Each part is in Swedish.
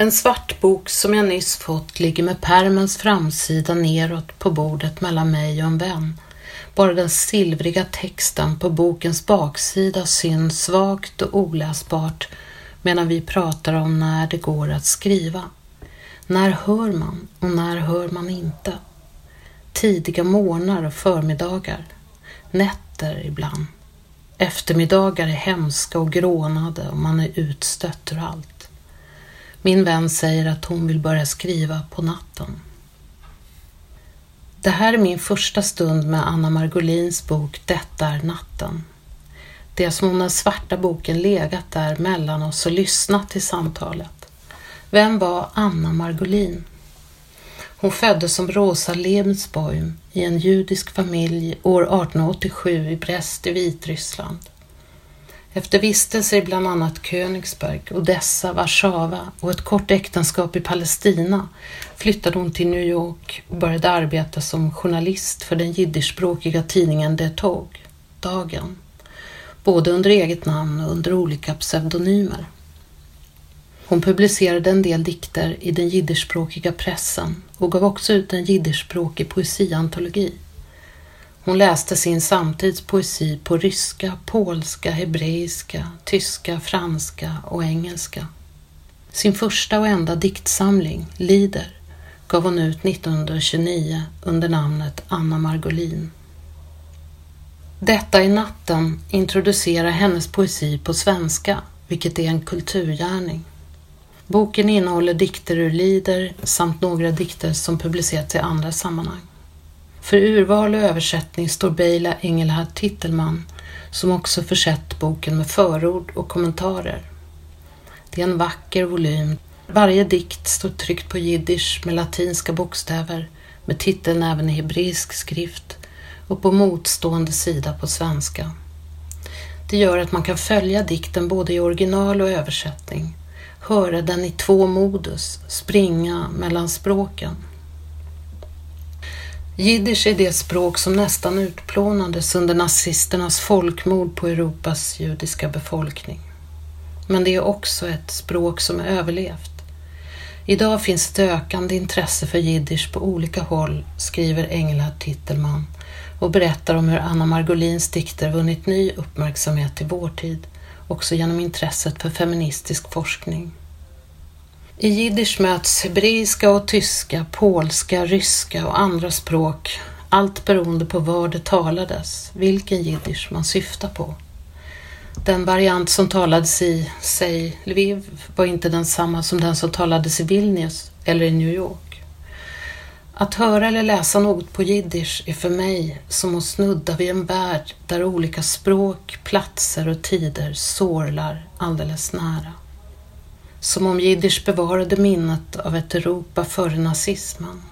En svart bok som jag nyss fått ligger med pärmens framsida neråt på bordet mellan mig och en vän. Bara den silvriga texten på bokens baksida syns svagt och oläsbart medan vi pratar om när det går att skriva. När hör man och när hör man inte? Tidiga morgnar och förmiddagar. Nätter ibland. Eftermiddagar är hemska och grånade och man är utstött ur allt. Min vän säger att hon vill börja skriva på natten. Det här är min första stund med Anna Margolins bok Detta är natten. Det är som om den svarta boken legat där mellan oss och lyssnat till samtalet. Vem var Anna Margolin? Hon föddes som Rosa Lebensboim i en judisk familj år 1887 i Brest i Vitryssland. Efter vistelser i bland annat Königsberg, Odessa, Warszawa och ett kort äktenskap i Palestina flyttade hon till New York och började arbeta som journalist för den jiddischspråkiga tidningen Det Tog, Dagen, både under eget namn och under olika pseudonymer. Hon publicerade en del dikter i den jiddischspråkiga pressen och gav också ut en jiddischspråkig poesiantologi. Hon läste sin samtids poesi på ryska, polska, hebreiska, tyska, franska och engelska. Sin första och enda diktsamling, Lider, gav hon ut 1929 under namnet Anna Margolin. Detta i natten introducerar hennes poesi på svenska, vilket är en kulturgärning. Boken innehåller dikter ur Lider samt några dikter som publicerats i andra sammanhang. För urval och översättning står Beila Engelhard Tittelman som också försett boken med förord och kommentarer. Det är en vacker volym. Varje dikt står tryckt på jiddisch med latinska bokstäver med titeln även i hebreisk skrift och på motstående sida på svenska. Det gör att man kan följa dikten både i original och översättning, höra den i två modus, springa mellan språken. Jiddisch är det språk som nästan utplånades under nazisternas folkmord på Europas judiska befolkning. Men det är också ett språk som är överlevt. Idag finns ett ökande intresse för jiddisch på olika håll, skriver Engelhard Tittelman och berättar om hur Anna Margolins dikter vunnit ny uppmärksamhet i vår tid, också genom intresset för feministisk forskning. I jiddisch möts hebreiska och tyska, polska, ryska och andra språk, allt beroende på var det talades, vilken jiddisch man syftar på. Den variant som talades i, säg Lviv, var inte densamma som den som talades i Vilnius eller i New York. Att höra eller läsa något på jiddisch är för mig som att snudda vid en värld där olika språk, platser och tider sorlar alldeles nära. Som om jiddisch bevarade minnet av ett Europa före nazismen.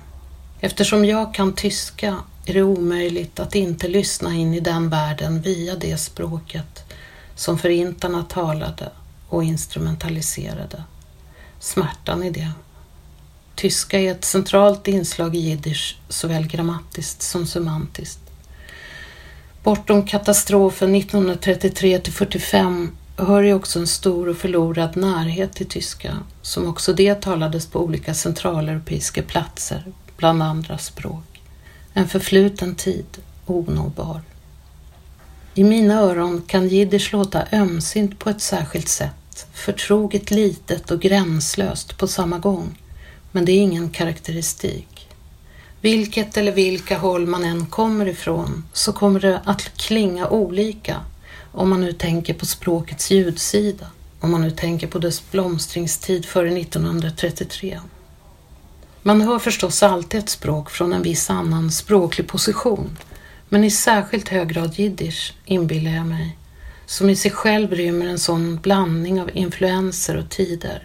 Eftersom jag kan tyska är det omöjligt att inte lyssna in i den världen via det språket som förintarna talade och instrumentaliserade. Smärtan i det. Tyska är ett centralt inslag i jiddisch, såväl grammatiskt som semantiskt. Bortom katastrofen 1933 till 45 hör ju också en stor och förlorad närhet till tyska, som också det talades på olika centraleuropeiska platser, bland andra språk. En förfluten tid, onåbar. I mina öron kan jiddisch låta ömsint på ett särskilt sätt, förtroget litet och gränslöst på samma gång, men det är ingen karaktäristik. Vilket eller vilka håll man än kommer ifrån så kommer det att klinga olika om man nu tänker på språkets ljudsida, om man nu tänker på dess blomstringstid före 1933. Man hör förstås alltid ett språk från en viss annan språklig position, men i särskilt hög grad jiddisch, inbillar jag mig, som i sig själv rymmer en sån blandning av influenser och tider.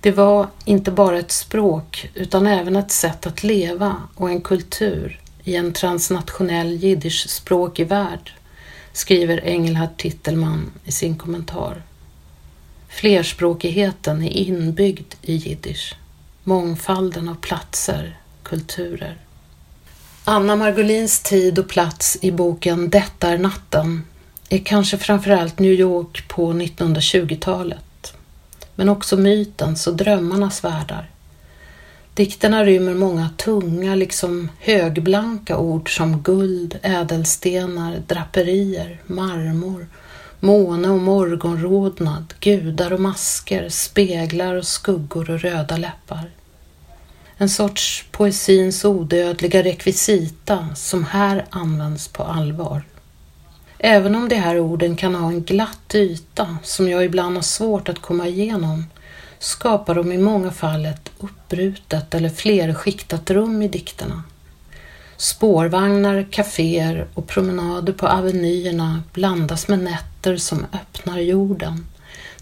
Det var inte bara ett språk utan även ett sätt att leva och en kultur i en transnationell jiddischspråkig värld skriver Engelhard Tittelman i sin kommentar. Flerspråkigheten är inbyggd i jiddisch. Mångfalden av platser, kulturer. Anna Margolins tid och plats i boken Detta är natten är kanske framförallt New York på 1920-talet. men också mytens och drömmarnas världar. Dikterna rymmer många tunga, liksom högblanka ord som guld, ädelstenar, draperier, marmor, måne och morgonrodnad, gudar och masker, speglar och skuggor och röda läppar. En sorts poesins odödliga rekvisita som här används på allvar. Även om de här orden kan ha en glatt yta som jag ibland har svårt att komma igenom skapar de i många fall ett uppbrutet eller flerskiktat rum i dikterna. Spårvagnar, kaféer och promenader på avenyerna blandas med nätter som öppnar jorden,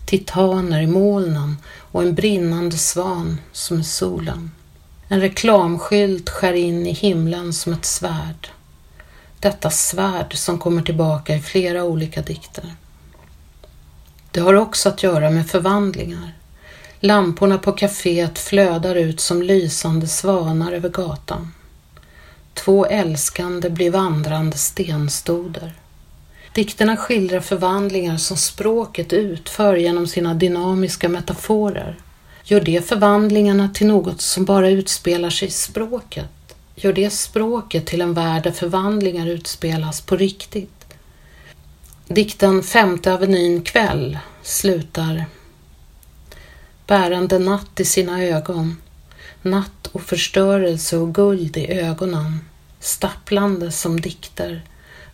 titaner i molnen och en brinnande svan som är solen. En reklamskylt skär in i himlen som ett svärd. Detta svärd som kommer tillbaka i flera olika dikter. Det har också att göra med förvandlingar. Lamporna på kaféet flödar ut som lysande svanar över gatan. Två älskande blir vandrande stenstoder. Dikterna skildrar förvandlingar som språket utför genom sina dynamiska metaforer. Gör det förvandlingarna till något som bara utspelar sig i språket? Gör det språket till en värld där förvandlingar utspelas på riktigt? Dikten Femte Avenyn kväll slutar bärande natt i sina ögon, natt och förstörelse och guld i ögonen, stapplande som dikter,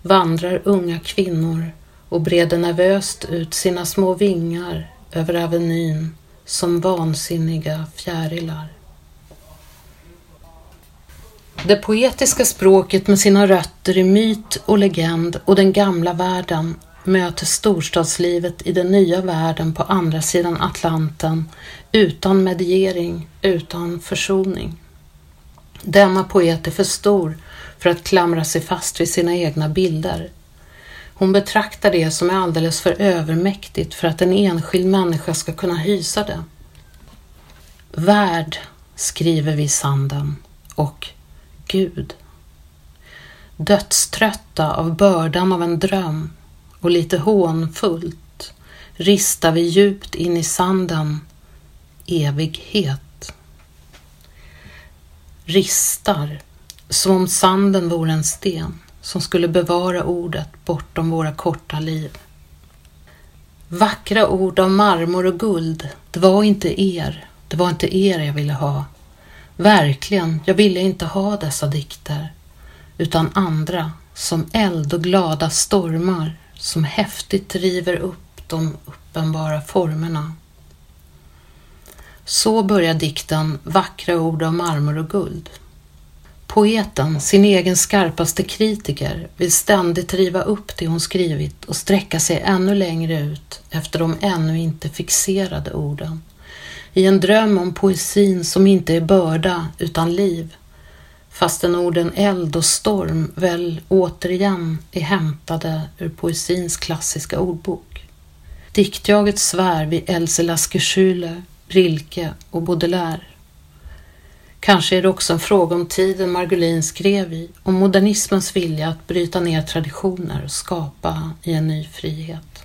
vandrar unga kvinnor och breder nervöst ut sina små vingar över avenyn som vansinniga fjärilar. Det poetiska språket med sina rötter i myt och legend och den gamla världen möter storstadslivet i den nya världen på andra sidan Atlanten utan mediering, utan försoning. Denna poet är för stor för att klamra sig fast vid sina egna bilder. Hon betraktar det som är alldeles för övermäktigt för att en enskild människa ska kunna hysa det. Värld, skriver vi i sanden, och Gud. Dödströtta av bördan av en dröm och lite hånfullt ristar vi djupt in i sanden evighet. Ristar, som om sanden vore en sten som skulle bevara ordet bortom våra korta liv. Vackra ord av marmor och guld, det var inte er, det var inte er jag ville ha. Verkligen, jag ville inte ha dessa dikter, utan andra som eld och glada stormar som häftigt river upp de uppenbara formerna. Så börjar dikten Vackra ord av marmor och guld. Poeten, sin egen skarpaste kritiker, vill ständigt riva upp det hon skrivit och sträcka sig ännu längre ut efter de ännu inte fixerade orden. I en dröm om poesin som inte är börda utan liv, fastän orden eld och storm väl återigen är hämtade ur poesins klassiska ordbok. Diktjaget svär vid Else Lasker Rilke och Baudelaire. Kanske är det också en fråga om tiden Margulin skrev i, om modernismens vilja att bryta ner traditioner och skapa i en ny frihet.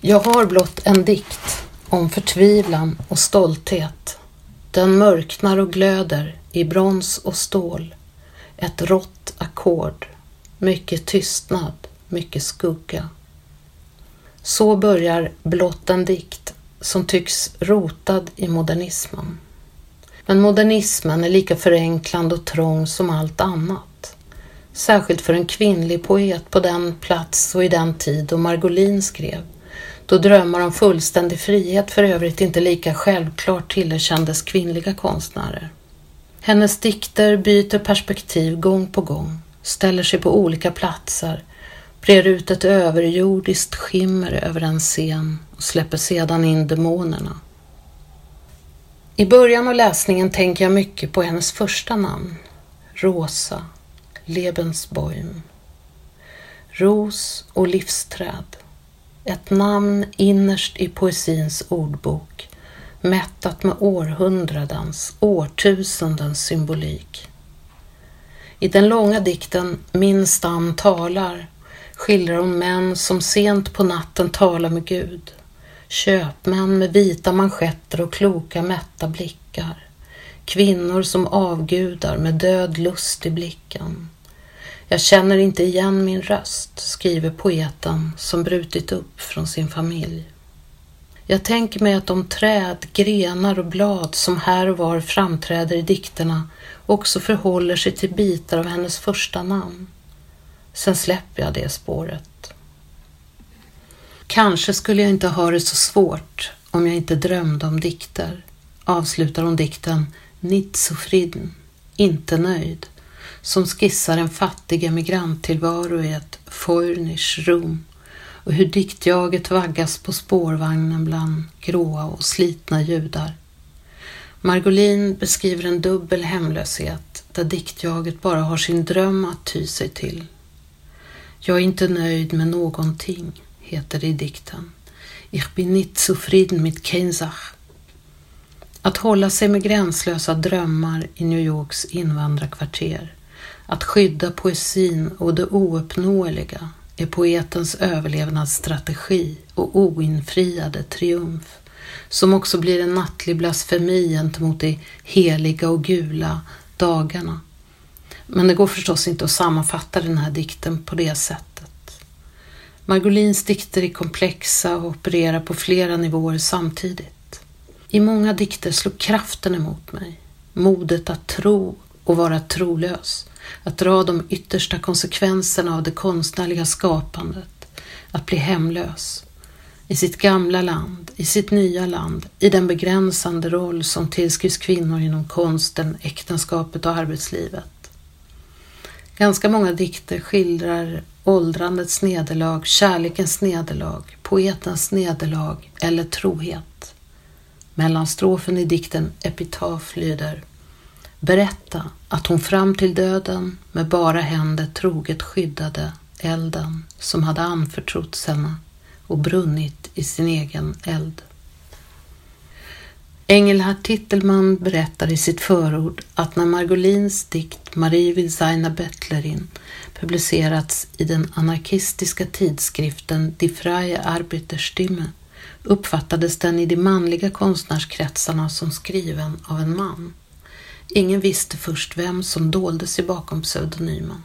Jag har blott en dikt om förtvivlan och stolthet. Den mörknar och glöder i brons och stål. Ett rått ackord, mycket tystnad, mycket skugga. Så börjar blott en dikt som tycks rotad i modernismen. Men modernismen är lika förenklande och trång som allt annat. Särskilt för en kvinnlig poet på den plats och i den tid då Margolin skrev, då drömmar om fullständig frihet för övrigt inte lika självklart tillerkändes kvinnliga konstnärer. Hennes dikter byter perspektiv gång på gång, ställer sig på olika platser, brer ut ett överjordiskt skimmer över en scen och släpper sedan in demonerna. I början av läsningen tänker jag mycket på hennes första namn, Rosa Lebensboim. Ros och livsträd. Ett namn innerst i poesins ordbok, mättat med århundradens, årtusendens symbolik. I den långa dikten Min stam talar skildrar hon män som sent på natten talar med Gud, Köpmän med vita manschetter och kloka mätta blickar. Kvinnor som avgudar med död lust i blicken. Jag känner inte igen min röst, skriver poeten som brutit upp från sin familj. Jag tänker mig att de träd, grenar och blad som här och var framträder i dikterna också förhåller sig till bitar av hennes första namn. Sen släpper jag det spåret. Kanske skulle jag inte ha det så svårt om jag inte drömde om dikter, avslutar hon dikten Nicht inte nöjd, som skissar en fattig emigranttillvaro i ett Feuernisch Rom och hur diktjaget vaggas på spårvagnen bland gråa och slitna judar. Margolin beskriver en dubbel hemlöshet där diktjaget bara har sin dröm att ty sig till. Jag är inte nöjd med någonting, heter det i dikten. Ich bin nicht zufrieden mit kein Sach. Att hålla sig med gränslösa drömmar i New Yorks invandrarkvarter, att skydda poesin och det ouppnåeliga är poetens överlevnadsstrategi och oinfriade triumf, som också blir en nattlig blasfemi gentemot de heliga och gula dagarna. Men det går förstås inte att sammanfatta den här dikten på det sättet. Margolins dikter är komplexa och opererar på flera nivåer samtidigt. I många dikter slår kraften emot mig, modet att tro och vara trolös, att dra de yttersta konsekvenserna av det konstnärliga skapandet, att bli hemlös. I sitt gamla land, i sitt nya land, i den begränsande roll som tillskrivs kvinnor inom konsten, äktenskapet och arbetslivet. Ganska många dikter skildrar åldrandets nederlag, kärlekens nederlag, poetens nederlag eller trohet. Mellanstrofen i dikten Epitaf lyder Berätta att hon fram till döden med bara händer troget skyddade elden som hade anförtrotts henne och brunnit i sin egen eld. Engelhard Tittelman berättar i sitt förord att när Margolins dikt Marie will seine Bettlerin publicerats i den anarkistiska tidskriften Die Freie Arbeiterstimme uppfattades den i de manliga konstnärskretsarna som skriven av en man. Ingen visste först vem som dolde sig bakom pseudonymen.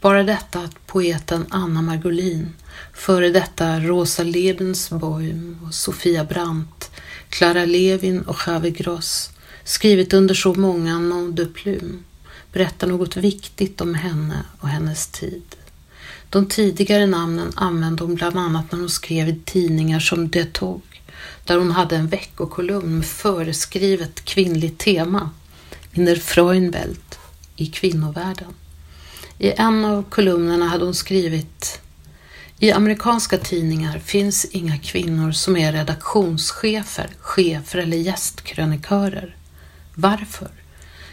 Bara detta att poeten Anna Margolin, före detta Rosa Lebensboim och Sofia Brandt, Clara Levin och Javi Gross skrivit under så många nom de plume berättar något viktigt om henne och hennes tid. De tidigare namnen använde hon bland annat när hon skrev i tidningar som De Tog, där hon hade en veckokolumn med föreskrivet kvinnligt tema Hinner der i kvinnovärlden. I en av kolumnerna hade hon skrivit i amerikanska tidningar finns inga kvinnor som är redaktionschefer, chefer eller gästkrönikörer. Varför?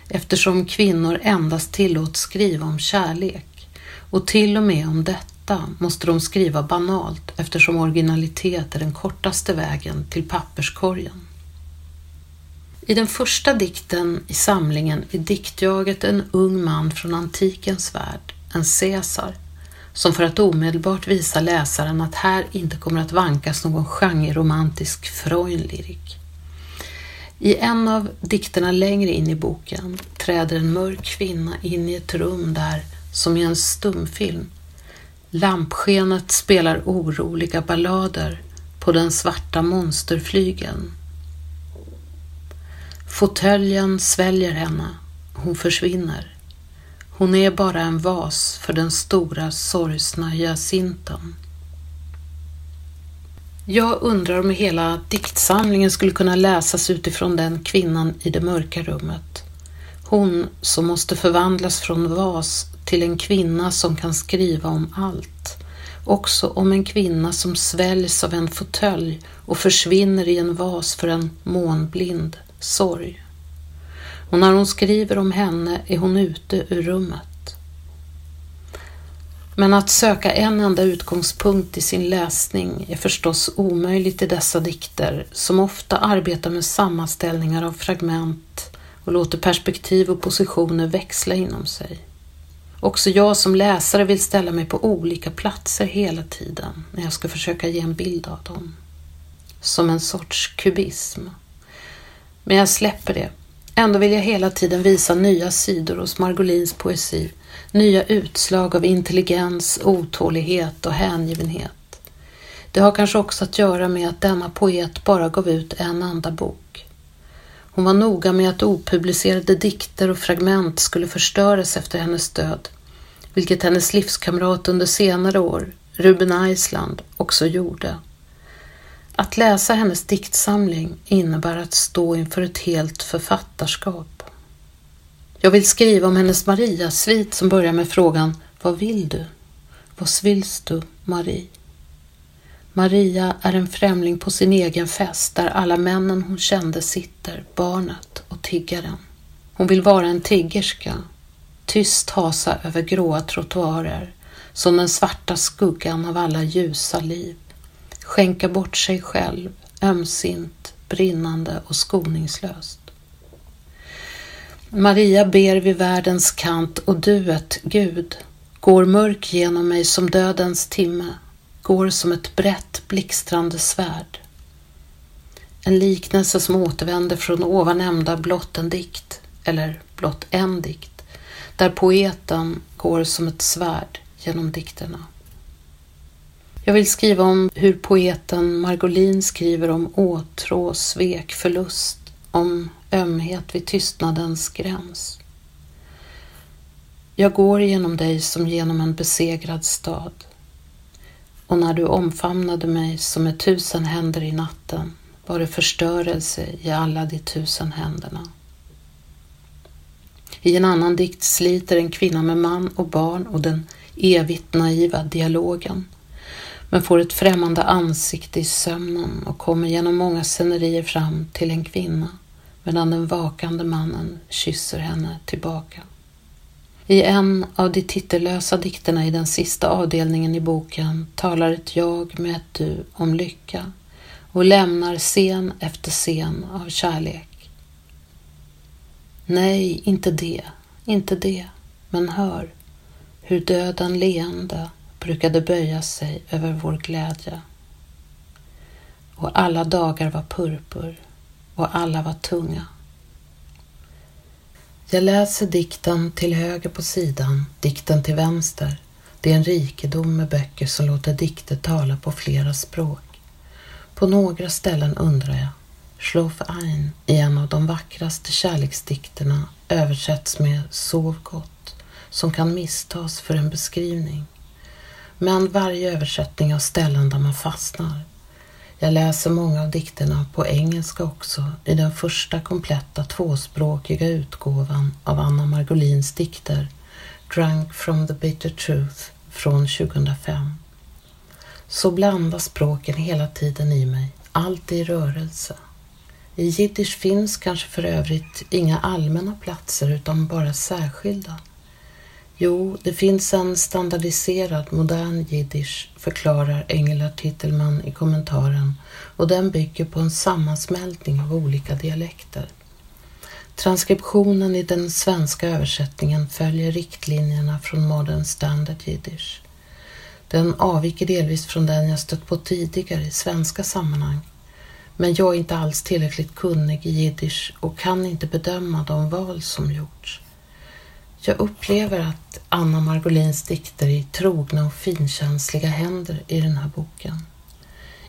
Eftersom kvinnor endast tillåts skriva om kärlek och till och med om detta måste de skriva banalt eftersom originalitet är den kortaste vägen till papperskorgen. I den första dikten i samlingen är diktjaget en ung man från antikens värld, en Caesar, som för att omedelbart visa läsaren att här inte kommer att vankas någon genreromantisk Freundlyrik. I en av dikterna längre in i boken träder en mörk kvinna in i ett rum där, som i en stumfilm, lampskenet spelar oroliga ballader på den svarta monsterflygeln Fåtöljen sväljer henne. Hon försvinner. Hon är bara en vas för den stora sorgsna hyacinten. Jag undrar om hela diktsamlingen skulle kunna läsas utifrån den kvinnan i det mörka rummet. Hon som måste förvandlas från vas till en kvinna som kan skriva om allt. Också om en kvinna som sväljs av en fåtölj och försvinner i en vas för en månblind sorg. Och när hon skriver om henne är hon ute ur rummet. Men att söka en enda utgångspunkt i sin läsning är förstås omöjligt i dessa dikter som ofta arbetar med sammanställningar av fragment och låter perspektiv och positioner växla inom sig. Också jag som läsare vill ställa mig på olika platser hela tiden när jag ska försöka ge en bild av dem. som en sorts kubism. Men jag släpper det. Ändå vill jag hela tiden visa nya sidor hos Margolins poesi, nya utslag av intelligens, otålighet och hängivenhet. Det har kanske också att göra med att denna poet bara gav ut en enda bok. Hon var noga med att opublicerade dikter och fragment skulle förstöras efter hennes död, vilket hennes livskamrat under senare år, Ruben Island, också gjorde. Att läsa hennes diktsamling innebär att stå inför ett helt författarskap. Jag vill skriva om hennes Maria-svit som börjar med frågan Vad vill du? Vad svills du, Marie? Maria är en främling på sin egen fest där alla männen hon kände sitter, barnet och tiggaren. Hon vill vara en tiggerska, tyst hasa över gråa trottoarer, som den svarta skuggan av alla ljusa liv. Skänka bort sig själv, ömsint, brinnande och skoningslöst. Maria ber vid världens kant och duet, Gud, går mörk genom mig som dödens timme går som ett brett blixtrande svärd. En liknelse som återvänder från ovan nämnda blott en dikt, eller blott en dikt, där poeten går som ett svärd genom dikterna. Jag vill skriva om hur poeten Margolin skriver om åtrå, svek, förlust, om ömhet vid tystnadens gräns. Jag går genom dig som genom en besegrad stad och när du omfamnade mig som med tusen händer i natten var det förstörelse i alla de tusen händerna. I en annan dikt sliter en kvinna med man och barn och den evigt naiva dialogen men får ett främmande ansikte i sömnen och kommer genom många scenerier fram till en kvinna medan den vakande mannen kysser henne tillbaka. I en av de titellösa dikterna i den sista avdelningen i boken talar ett jag med ett du om lycka och lämnar scen efter scen av kärlek. Nej, inte det, inte det, men hör hur döden leende brukade böja sig över vår glädje. Och alla dagar var purpur och alla var tunga. Jag läser dikten till höger på sidan, dikten till vänster. Det är en rikedom med böcker som låter dikter tala på flera språk. På några ställen undrar jag. Schlof ein i en av de vackraste kärleksdikterna översätts med Sov gott, som kan misstas för en beskrivning. Men varje översättning har ställen där man fastnar. Jag läser många av dikterna på engelska också i den första kompletta tvåspråkiga utgåvan av Anna Margolins dikter Drunk from the bitter truth från 2005. Så blandas språken hela tiden i mig, allt i rörelse. I jiddisch finns kanske för övrigt inga allmänna platser utan bara särskilda. Jo, det finns en standardiserad modern jiddisch, förklarar Engela Titelman i kommentaren och den bygger på en sammansmältning av olika dialekter. Transkriptionen i den svenska översättningen följer riktlinjerna från Modern Standard Jiddisch. Den avviker delvis från den jag stött på tidigare i svenska sammanhang. Men jag är inte alls tillräckligt kunnig i jiddisch och kan inte bedöma de val som gjorts. Jag upplever att Anna Margolins dikter är trogna och finkänsliga händer i den här boken.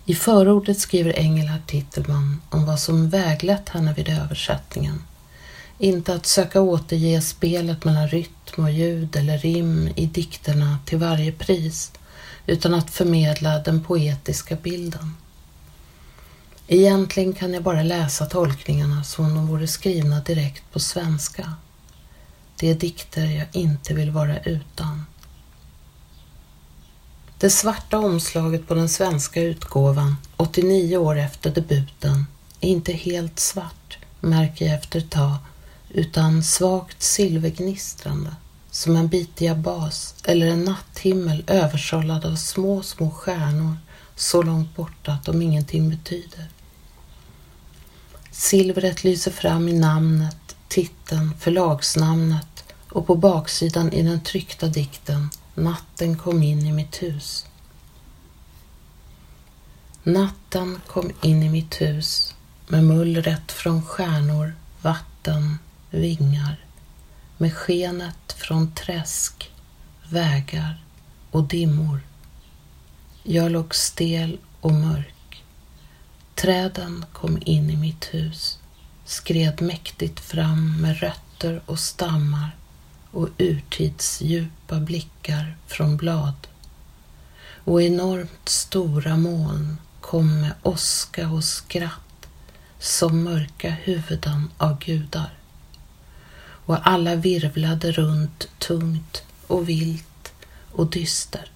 I förordet skriver Engelhard Tittelman om vad som väglett henne vid översättningen. Inte att söka återge spelet mellan rytm och ljud eller rim i dikterna till varje pris, utan att förmedla den poetiska bilden. Egentligen kan jag bara läsa tolkningarna som om de vore skrivna direkt på svenska. Det är dikter jag inte vill vara utan. Det svarta omslaget på den svenska utgåvan, 89 år efter debuten, är inte helt svart, märker jag efter ett tag, utan svagt silvergnistrande, som en bitig bas eller en natthimmel översållad av små, små stjärnor så långt borta att de ingenting betyder. Silvret lyser fram i namnet, titeln, förlagsnamnet och på baksidan i den tryckta dikten Natten kom in i mitt hus. Natten kom in i mitt hus med mullret från stjärnor, vatten, vingar, med skenet från träsk, vägar och dimmor. Jag låg stel och mörk. Träden kom in i mitt hus, skred mäktigt fram med rötter och stammar och urtidsdjupa blickar från blad. Och enormt stora moln kom med åska och skratt som mörka huvuden av gudar. Och alla virvlade runt tungt och vilt och dystert.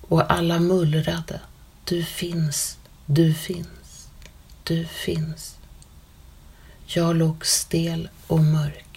Och alla mullrade, du finns, du finns, du finns. Jag låg stel och mörk.